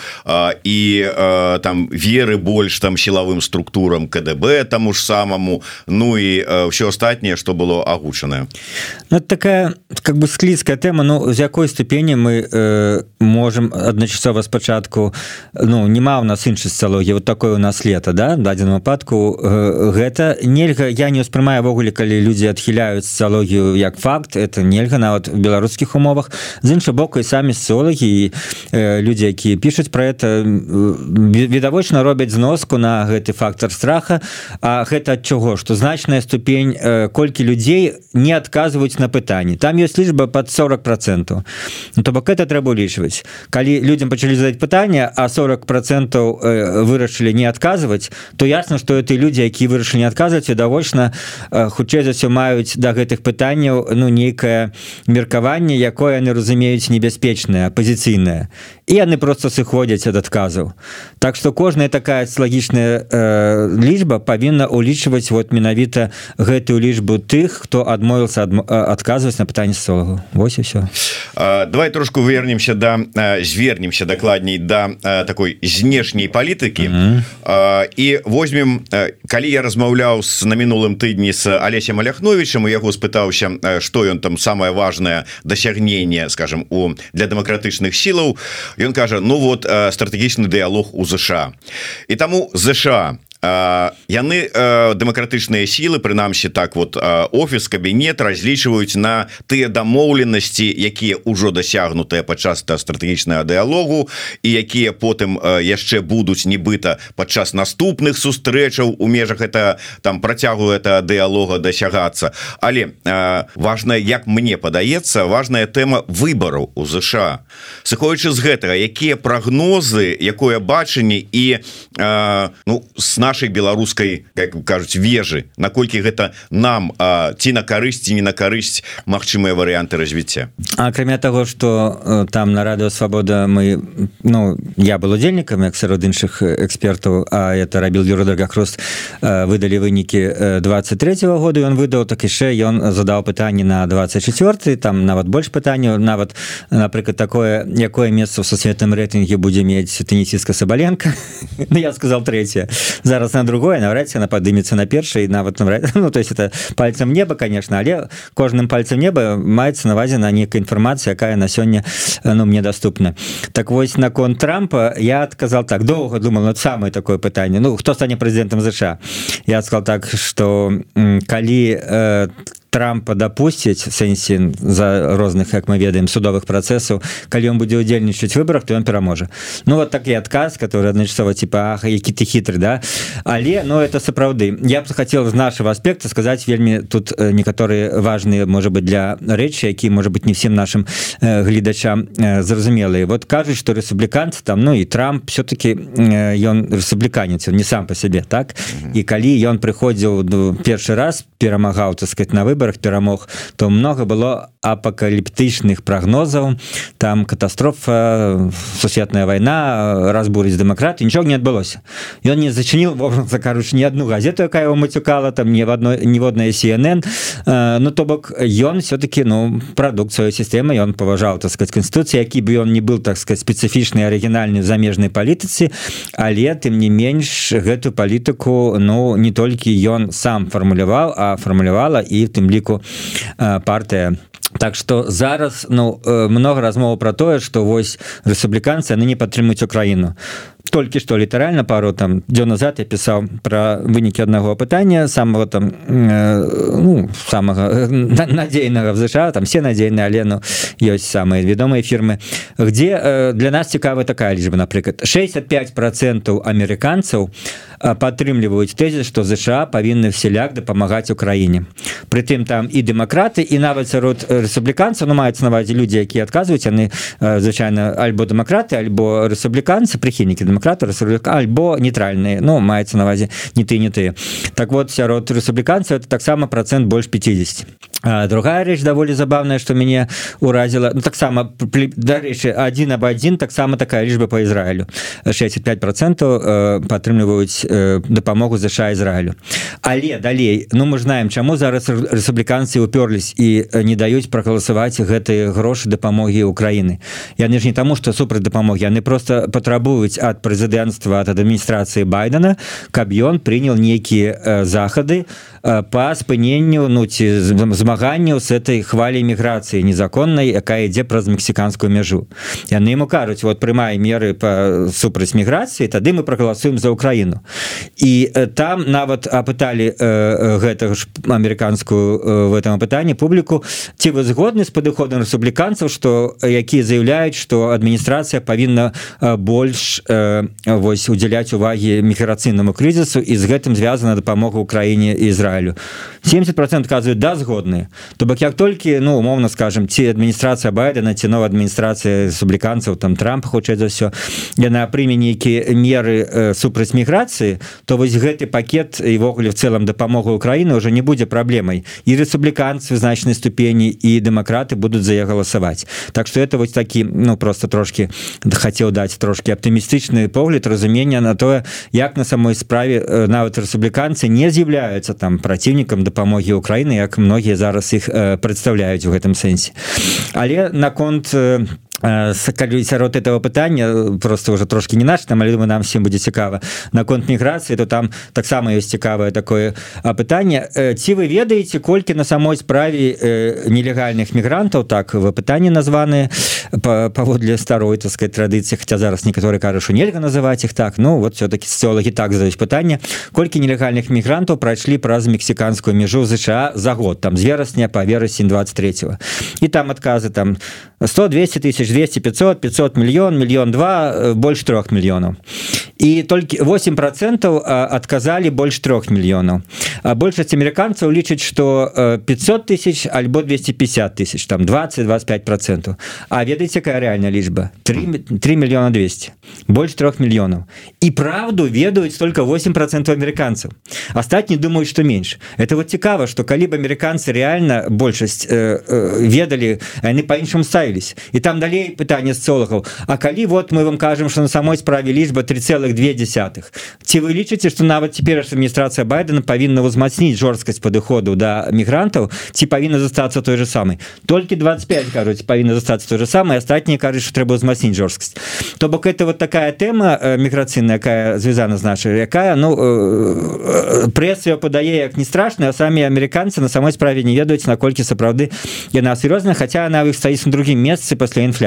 і там веры больш там сілавым структурам КДБ таму ж самому Ну і все астатняе что было агучанае. Ну, такая как бы склізкая тэма Ну з якой ступені мы э, можем адначасова спачатку ну нема у нас іншай сцялогіі вот такое у нас лета да дадзеным выпадку э, гэта нельга я не ўспрымаю-вогуле калі людзі адхіляюць сцялогію як факт это нельга нават в беларускіх умовах. З інша боку і самі соцыолагі э, людзі якія пішуць про это відавочна робяць зноску на гэты фактор страха. А гэта ад чаго? Что значная ступень э, колькі людзей не адказваюць на пытанні. Там ёсць лічба под 40 процентов ну, то бок это трэба улічваць калі людям пачалі задать пытання а 40 процентов э, вырашылі не адказваць то ясно что это люди які вырашылі не адказваць відавочна хутчэй за все маюць да гэтых пытанняў ну нейкае меркаванне якое яны разумеюць небяспечнае апозіцыйнае і яны просто сыходзяць ад адказаў Так что кожная такая лагічная э, лічба павінна улічваць вот менавіта гэтую лічбу тых хто адмовіўся ад, адказваць на пытанне солагу Вось і все давай трошку вернемся да звер вернемся дакладней да э, такой знешняй палітыкі mm -hmm. і возьмем калі я размаўляў с на мінулым тыдні с Алесем аляхновичем у яго спытаўся что ён там самое важное дасягнение скажем у для дэмакратычных сілаў ён кажа ну вот стратэгічны дыялог у ЗША і таму ЗША яны дэмакратычныя сілы прынамсі так вот офіс кабінет разлічваюць на тыя дамоўленасці якія ўжо дасягнутыя падчас стратэгічнага дыалогу і якія потым яшчэ будуць нібыта падчас наступных сустрэчаў у межах это там працягу это дыалога дасягацца. Але важная як мне падаецца важная тэма выбараў у ЗША сыходзячы з гэтага якія прагнозы якое бачанне і ну с нашай беларускай как кажуць вежы наколькі гэта нам а, ці на карысці не на карысць магчымыя варыянты развіцця. Акрамя того что э, там на радыо свабода мы ну я был удзельнікам як сярод іншых экспертаў А это рабіл юродагахрост э, выдалі вынікі 23 -го года ён выдаў так яшчэ ён задаў пытанне на 24 там нават больш пытанняў нават напрыклад такое якое месца ў сусветным рэйтынге будзе мець тенісістка сабаленко Ну я сказал третье за зараз на другое навряд она падымецца на першай нават навряд ну то есть это пальцем неба конечно але кожным пальцем неба маецца навазе на некая інфармацыя якая на сёння ну мне доступна. Так вось након трампа я адказал так доўга думал над самое такое пытанне ну хто стане прэзідэнтам ЗША я сказал так что калі там э, трампа допусціць сэнсе за розных як мы ведаем судовых працэсаў калі он будзе удзельнічаць выборах то ён пераможа Ну вот такі адказ который адначасова типа Ах, які ты хітры да? Але но ну, это сапраўды я б хотел з нашего аспекта сказаць вельмі тут э, некаторыя важные может быть для рэчы які может быть не всем нашим э, гледачам э, зразумелыя вот кажуць что рэспубліканцы там ну і трамп все-таки ён рэспубліканец не сам по себе так? І калі ён прыходзіў ну, першы раз перамагаў так сказать на выбор выборах перамог то много было апокаліптычных прогнозаў там катастрофа сусветная война разбурыць дэмакрат нічого не адбылося. Ён не зачыніл закаруч ні одну газету якая его мацюкала там не в одной ніводная CNN. Ну то бок ён все-таки ну продукт сваёй сістэмы ён паважаў так сказать конституцыі які бы ён не был так сказать спецыфічны арыгінальны замежнай палітыцы але тым не менш гэтую палітыку ну не толькі ён сам фармуляваў а фармулявала і тым ліку партыя Так что зараз ну много размова про тое что вось рэспубліканцы яны не падтрымуюць украіну. Толькі што літаральна пару там дзён назад я пісаў пра вынікі аднаго пытання самого там э, ну, самага надзейнага в ЗША там все надзейныя але ну ёсць самыя вядомыя фірмы где э, для нас цікава такая лічба напрыклад. 65 процентаў амерыканцаў падтрымліваюць тэзіс што ЗША павінны вселяк дапамагаць Украіне прытым там і дэмакраты і нават сярод рэспубліканцаў ну маюць навазе людзі якія адказваюць яны звычайна альбо дэмакраты альбо рэспубліканцы прыхільнікі рэспубліка альбо нейтральныя Ну маецца навазе не ты не ты. Так вот сярод рэспубліканцаў это таксама процент больш 50 а, другая рэч даволі забавная што мяне уразіла ну, таксама дарэчы один об один таксама такая лічба по Ізраілю. 65 процентаў падтрымліваюць дапамогу ЗША Ізраілю але далей ну мы знаем чаму зараз рэспубліканцы уперлись і не даюць прагаласаваць гэтыя грошы дапамогі Украіны. Яны ж не таму што супраць дапамогі яны просто патрабуюць ад прэзідэнцтва ад адміністрацыі байдена каб ён прынял нейкія захады по спыненню ну ці змаганню с этой хвалі міграцыі незаконнай якая ідзе праз мексіканскую мяжу. Яны ему кажуць вот прымае меры по супраць міграцыі тады мы прагаласуем за Украіну і там нават апыталі гэтага ж амерыканскую в этом пытанні публіку ці вы згодны з падыходам рэспубліканцаў што якія заявляюць што адміністрацыя павінна больш вось удзяляць увагі міграцыйнаму крызісу і з гэтым звязана дапамога Украіне Ізраілю. 70% казваюць да згодныя то бок як толькі ну умоўна скажем ці адміністрацыя байдена ці нова адміністрацыя рэспубліканцаў там трамп хутчэй за ўсё яна прыме нейкія меры супраць міграцыі то вось гэты пакет івогуле в целом дапамогу Украіны уже не будзе праблемай. І рэспубліканцы значнай ступені і дэмакраты будуць за я галасаваць. Так что это вось такі ну просто трошки хацеў даць трошки аптымістычны погляд разумення на тое як на самой справе нават рэспубліканцы не з'яўляюцца там праціўнікам дапамогі Украіны як многія зараз іх прадстаўляюць у гэтым сэнсе. Але наконт калі сярод этого пытання просто уже трошки не наш там думаю нам всем будзе цікава наконт міграцыі то там таксама ёсць цікавае такое пытанне ці вы ведаеце колькі на самой справе нелегальных мігрантаў так вы пытанні названы паводле старой таскай традыцыі хотя зараз некаторы кажа що нельга называть их так ну вот все-таки социологи так задаюць пытанне колькі нелегальных мігрантаў прайшлі праз мексіканскую мяжу ЗША за год там з верасня по верасень 23 і там адказы там 100 200 тысяч 200 500 500 мільён мільён два э, больш трех мільёнаў і толькі 8 процентаў адказалі больш трех мільёнаў большасць амерыканцаў лічаць что 500 тысяч альбо 250 тысяч там 20 25 процентаў А ведаеце какая реальная лічба 3 3 мільёна 200 больш трех мільёнаў і правду ведаюць только 8 процентов амерыканцаў астатні думаюць что менш это вот цікава что калі бы амерыканцы реально большасць э, э, ведалі яны по-іншаму ставілись і там далей пытанне социологаў А калі вот мы вам кажем что на самой справе лічба 3,2 десятых ці вы лічыце что нават цяпер адміністрацыя байдена павінна узмацніць жорсткасць падыходу да мігрантаў ці павінна застацца той же самый толькі 25 кажуць павінна застацца той же самый астатнія кажуць что трэба узмацніць жорсткасць то бок это вот такая тэма э, міграцыйная якая звязана значы якая ну э, прэсія падае як не страшная самі амерыканцы на самой справе не ведаюць наколькі сапраўды яна сур'ёзна хотя она іх стаіць на другім месцы пасля інфляцыі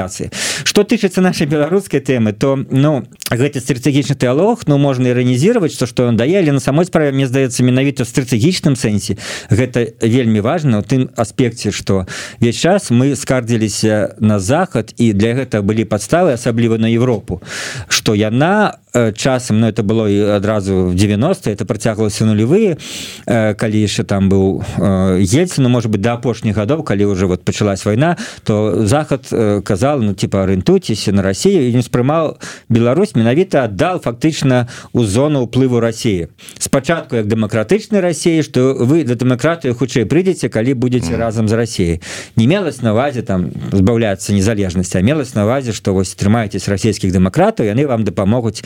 что тычыцца нашай беларускай тэмы то ну гэты стратэгічны тэалог ну можна іранізировать то что он дае але на самой справе мне здаецца менавіта стратэгічным сэнсе гэта вельмі важно у тым аспекце что весь час мы скардзіліся на захад і для гэта былі подставы асабліва на Европу. Что яна Э, часам но ну, это было і адразу в 90 это працяглася нулевые э, калі яшчэ там быў э, ельцы ну может быть до апошніх гадоў калі уже вот пачалась война то захад казал ну типа арыентуйцеся на Россию і не спрымаў Беларусь менавіта аддал фактычна у зону уплыву России. Спачатку як дэмакратычнай России что вы да дэмакратыю хутчэй прыйдзеце калі будете разам з Россией. Не мелась на увазе там збаўляцца незалежнасць а мелась на увазе что вось трымаетесь расійскіх дэмакратаў яны вам дапамогуць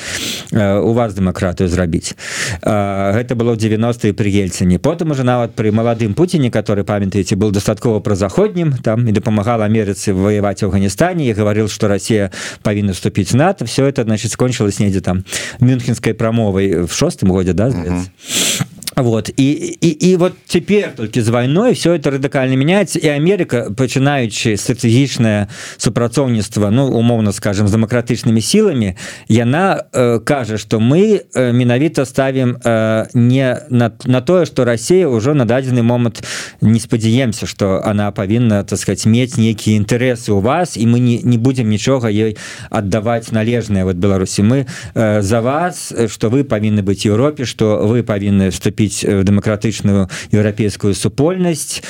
у вас дэмакратыю зрабіць гэта было 90 пры ельцыне потым уже нават пры маладым Пуціне который памятаеце был дастаткова пра заходнім там і дапамагал Амерыцы воевать в Афганістане і гаварыў что Россия павінна вступіць НАТО все это значит скончилось недзе там мюнхенской прамовай в шостым годзе да uh -huh. Вот. І і, і вот цяпер толькі з вайной все это радыкальна мяняецца і Америка пачынаючы стратэгічнае супрацоўніцтва ну умоўна скажем з дэмакратычнымі сіламі яна э, кажа что мы э, менавіта ставім э, не на, на тое что Россия ўжо на дадзены момант не спадзяемся что она павінна так сказать мець нейкія інтарэсы у вас і мы не, не будем нічога ёй аддаваць належнае вот Беларусі мы э, за вас что вы павінны быть Еўропе что вы павінны вступіць вступіць в дэмакратычную еўрапейскую супольнасць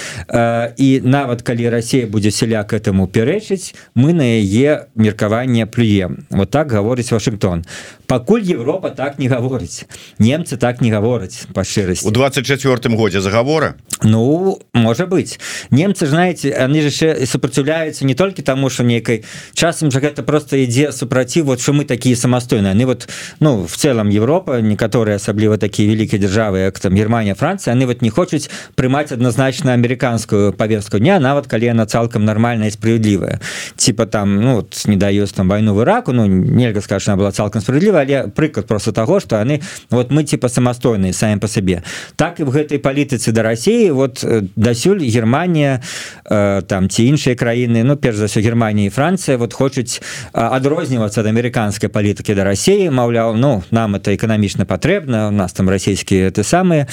і нават калі Россия будзе сяляк этому пярэчыць мы на яе меркаванне плюем. Вот так гаворыць Вашингтон. Пакуль Европа так не гаворыць немцы так не гавораць па шчырасці у 24 годзе заговора? Ну можа быть. Немцы знаете они же яшчэ супраціўляюцца не толькі таму что нейкай часам же гэта просто ідзе супраціў вот что мы такие самастойныя они вот ну в целом Европа некаторыя асабліва такія вялікія державы як там Германия Франция они вот не хочуць прымаць адназначна американскую повестку дня нават калі она цалкам нормальная справедлівая типа там ну вот не даюсь там войну в Ираку Ну нельга скажешь она была цалкам справедліва але прыклад просто того что они вот мы типа самастойныя самі по сабе так і в гэтай палітыцы до России вот э, дасюль Германия э, там ці іншыя краіны Ну перш за все Германія Франция вот хочуць адрознівацца ад американской палітыкі до России Маўляў Ну нам это эканамічна патрэбна у нас там расійскія ты самые самые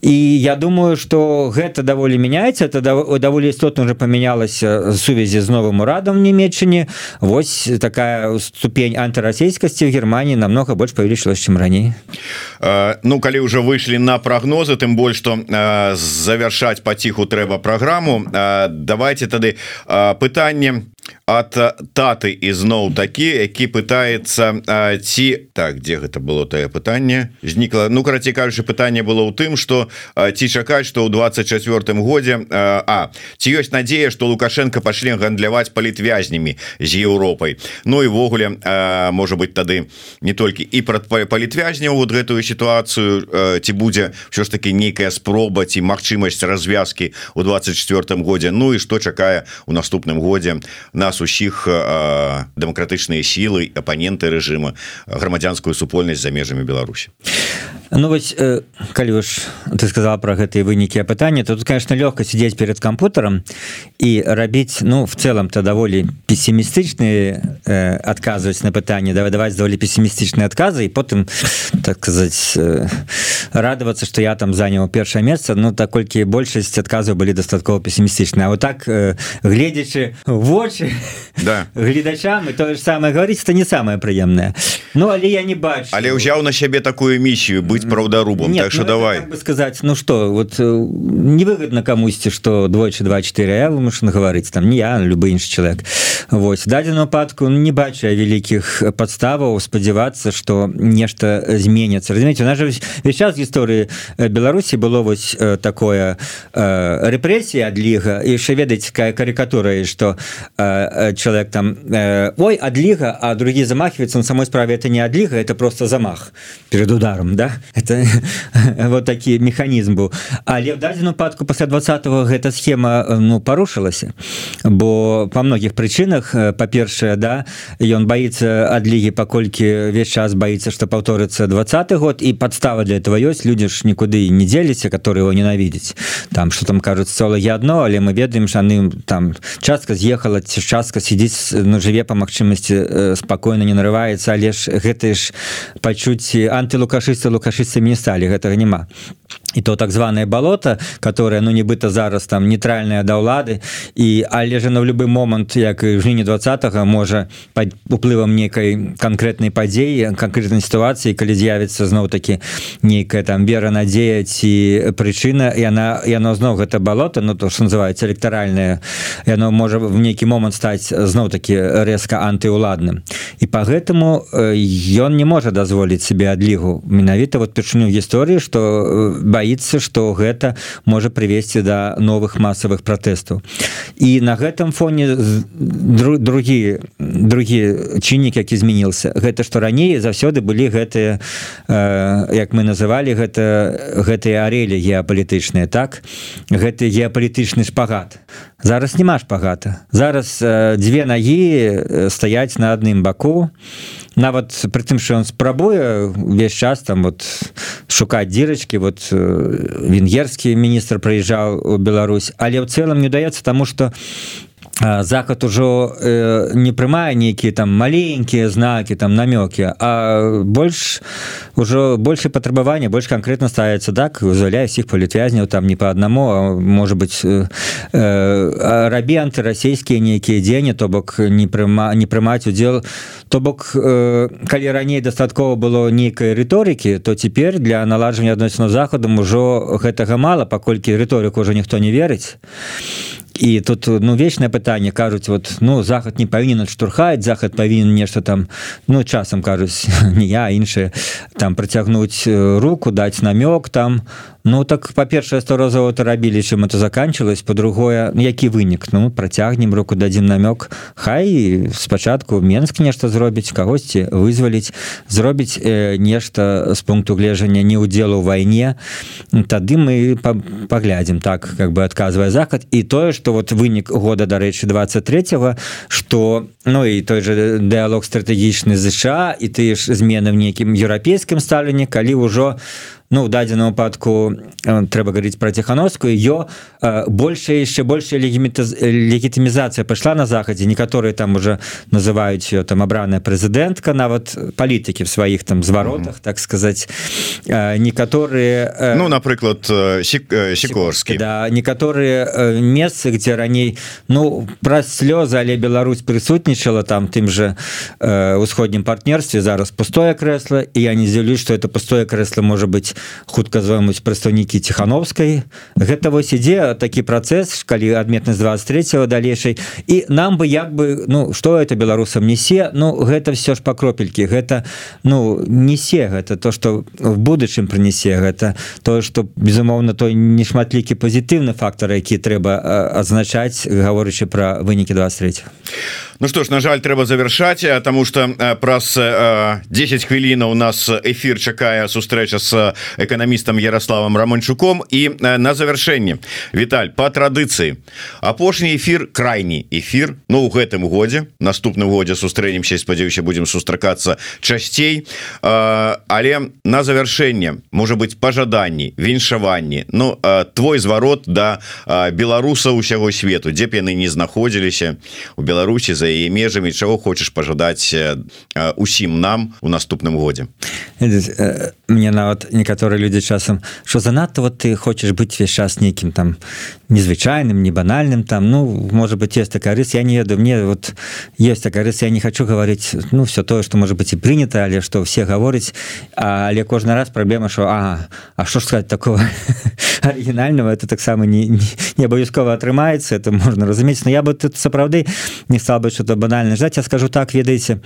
і я думаю что гэта даволі мяняецца это даволі істотна уже памянялася сувязі з новым урадам немецчыне Вось такая ступень антырасійскасці в Германии намного больш павялічылась чым раней. Ну калі уже выйшлі на прогнозы тым больш что завершаць паціху трэба праграму. Давайте тады пытанне от таты ізноў такі які пытается ці так где гэта было тое пытанне? Знікла. Ну караці кажучы пытанне было ў тым что ці чакаць что ў 24 годзе А ці ёсць надея что лукашенко пашлі гандляваць палітвязнямі з Еўропай? Ну івогуле можа быть тады не толькі і пра палітвязняў вот гэтую сітуацыю ці будзе що ж таки нейкая спроба ці магчымасць развязки у 24 годзе. Ну і что чакае у наступным годзе нас усіх дэмакратычныя сілы апаненты рэжыма грамадзянскую супольнасць за межамі Беларусі. Ну вось э, калі ж ты сказала про гэтыя вынікі пытання то тут конечно лёгка сидзець перед кампутарам і рабіць ну в целом то даволі пессімістычныя э, адказваць на пытанне давай даваць даволі пессімістычныя адказы і потым так сказать э, радавацца что я там заняў першае месца. Ну так колькі большасць адказаў былі дастаткова пессімістычныя вот так э, гледзячы вочы да. гледачам і тое ж самае говорить это не самое прыемнае Ну але я не бачу. Але ўзяў на сябе такую місію быть праўдарубам так что ну, давай. бы сказать ну что вот э, невыгодно камусьці что двойчы 24 я вымушан гаварыць там не я любы іншы человек. Вось дадзену выпадку ну, не бачу вялікіх подставаў спадзявацца что нешта зменится разумеете на же весь час гісторыі э, Беларусі было вось э, такое рэпрэсія адліга яшчэ ведаць какая карикатура что человек там ой адліга а другі замахивается на самой справе это не адліга это просто замах перед ударом да? Это вот такі механізм быў але в дадзену падку пасля двадцатого гэта схема ну парушылася бо по многіх прычынах па-першае да ён боится адлігі паколькі весь час боится что паўторыцца двадцаты год і подстава для этого ёсць люди ж нікуды не дзеліся которые его ненавідзець там что там кажуць солагі одно але мы ведаем шаны там частка з'ехала ці частка сидзіць ну жыве по магчымасці спакойна не нарываецца але ж гэты ж пачуцці антылукашыста лукашыстамі не сталі гэтага няма і то так званое балото которое ну нібыта зараз там нейтральная да ўлады і але же на любы момант як і жніні двадцатого можа под уплывам некай конкретной падзеі конкретной сітуацыі калі з'явіцца зноў таки нейкая там вера надзея ці прычына яна яно зноў гэта балото Ну то что называется электаральное яно можа в нейкі момант стаць зноў таки резко антыуладным і по гэтаму ён не можа дазволіць себе адлігу менавіта вот упершыню гісторыі что боится что гэта можа привесці до новых масавых пратэстаў. І на гэтым фоне другі другі чыннік які змянился гэта что раней заўсёды былі гэтыя э, як мы называлі гэта гэтыя арелі геапалітычныя так? Гэты геапалітычны шпагат зараз няма шпагата зараз дзве нагі стаяць на адным баку. Нават пры тым что он спрабуе увесь час там вот шукаць дзірачки вот венгерскі міністр прыязджаў у Беларусь. Але ў цэлым не даецца тому что захад ужо э, не прымае нейкія там маленькія знакі там намёкі а больш ужо больше патрабавання больш канкрэтна ставіцца так узваляе іх палітвязняў там не по аднаму можа быть э, э, рабі антырасійскія нейкія дзені то бок не прыма не прымаць удзел. То бок э, калі раней дастаткова было нейкай рыторыкі то цяпер для наладжання адносіну захадам ужо гэтага мала паколькі рыторыку ўжо ніхто не верыць і тут ну вечное пытанне кажуць вот ну захад не павінен штурхаць захад павінен нешта там ну часам кажуць не я іншыя там працягнуць руку даць намёк там Ну так па-першае сто разоў это рабілі чым это заканчивалось по-другое ну, які вынік? Ну працягнем руку дадзім намёк. Хай спачатку Менск нешта зробіць кагосьці вызваліць зробіць э, нешта з пункту гледжання не удзелу ў вайне. Тады мы паглядзім так как бы адказвае захад. І тое что вот вынік года дарэчы 23 что ну і той же дыалог стратэгічны ЗША і ты ж змены в нейкім еўрапейскім стаўленні калі ўжо у ну в дадзеным выпадку э, трэба говорить про тихохановскую ее э, больше еще больше легітымізацыя пайшла на захадзе некаторые там уже называюць ее там абраная прэзідэнтка нават палітыкі в сваіх там зваротах mm -hmm. так сказать э, некаторые ну напрыклад сікорскі да некаторые месцы где раней ну праз слёзы але Беларусь прысутнічала там тым же усходнім партнерстве зараз пустое кресло і я не здзялюсь что это пустое кресло может быть хутка звоймуць прадстаўнікі ціхановскай. Гэта вось ідзе такі працэс калі адметнасць 23 далейшай. І нам бы як бы ну что это беларусам несе Ну гэта все ж па кропелькі. Гэта ну несе гэта. То что в будучым прынясе гэта. Тое что безумоўна той нешматлікі пазітыўны фактор які трэба адзначаць гаворычы про вынікі 23 Ну что ж на жаль трэба завершаць тому что праз 10 хвілін у нас эфир чакае сустрэча с эканамістам Ярославам романчуком. І на завяршэнне Віталь по традыцыі апошні эфир крайні эфир. Ну у гэтым годзе наступным годзе сустрэнемся спадзяюся будем сустракацца часцей але на завяршэнне можа быть пожаданні віншаванні. Ну твой зварот да беларуса усяго свету. Дзе б яны не знаходзіліся у Беларусі за яе межамі. Чаго хочаш пожадаць усім нам у наступным годзе? Мне нават некаторыя людзі часам що занадто вот ты хочаш быць весь час нейкім там незвычайным не банальным там ну может быть есть такая рыс я не ведаю мне вот есть такая рыс я не хочу говорить ну все тое что может быть и принято але что все гаворыць але кожны раз праблема что а А что ж сказать такого оригинального это таксама не, не, не абавязкова атрымаецца это можно разумець но я бы тут сапраўды не стал бы что-то банальна ждать. Я скажу так ведаеце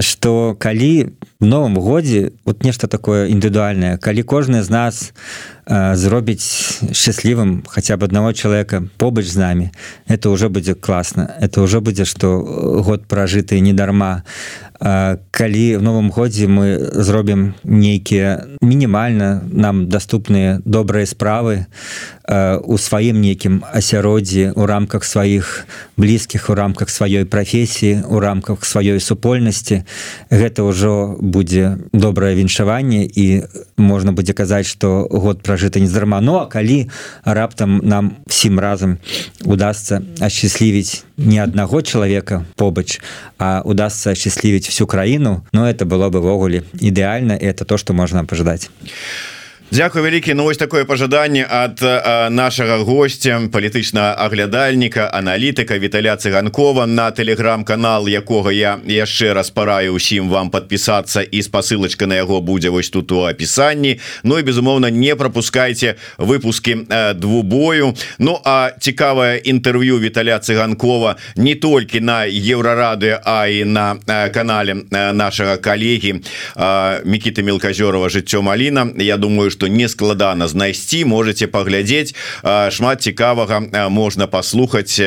что калі в новом годзе вот нешта такое індывідуальное калі кожны з нас э, зробіць счаслівым хотя бы одного человека побач з нами это уже будзе классно. Это уже будзе что год прожитый недарма калі в новом годзе мы зробім нейкія мінімальна нам доступныя добрыя справы у сваім нейкім асяроддзі у рамках сваіх блізкіх у рамках сваёй прафесіі у рамках сваёй супольнасці гэта ўжо будзе добрае віншаванне і можна будзе казаць что год пражыты нездарма. Ну а калі раптам нам всім разам удастся асчаслівіць не аднаго чалавека побач а удастся асчаслівіць всю краіну но это было бы ввогуле ідэальна это то что можна пожадаць Дякую вялікі Ну вось такое пожаданне ад нашага гостя палітычна аглядальніка аналітыка Віталя цыганкова на телеграм-канал якога я яшчэ раз параю усім вам подпісацца і спасылочка на яго будзе вось тут у апісанні. Ну і безумоўна не пропускайте выпуски двубою. Ну а цікавае інтэрв'ю Віталя цыганкова не толькі на еўрарады а і на канале нашага калегі Мікіты мелказёрова жыццё Маліна Я думаю что что не складана знайсці можете паглядзець. Шмат цікавага можна послухаць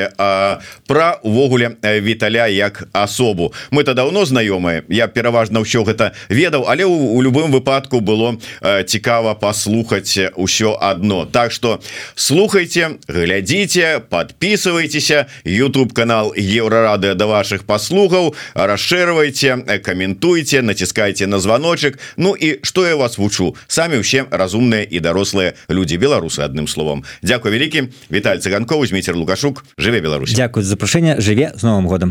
про увогуле Віталя як асобу. Мы-то давно знаёмыя я пераважна ўсё гэта ведаў але у, у любым выпадку было цікава послухаць усё одно Так что слухайте глядзіце подписывайтеся YouTube канал еврорады до ваших послугаў расширвайте каментуйте націскайте на звоночек Ну і что я вас вучу? Самі ўсе разумныя і дарослыя люди. Беларусы адным словом. Дякую вялікі Віталь цыганков міцер лукашук. Жыве Беларусь. Дякую за запрашэнне жыве з новым годам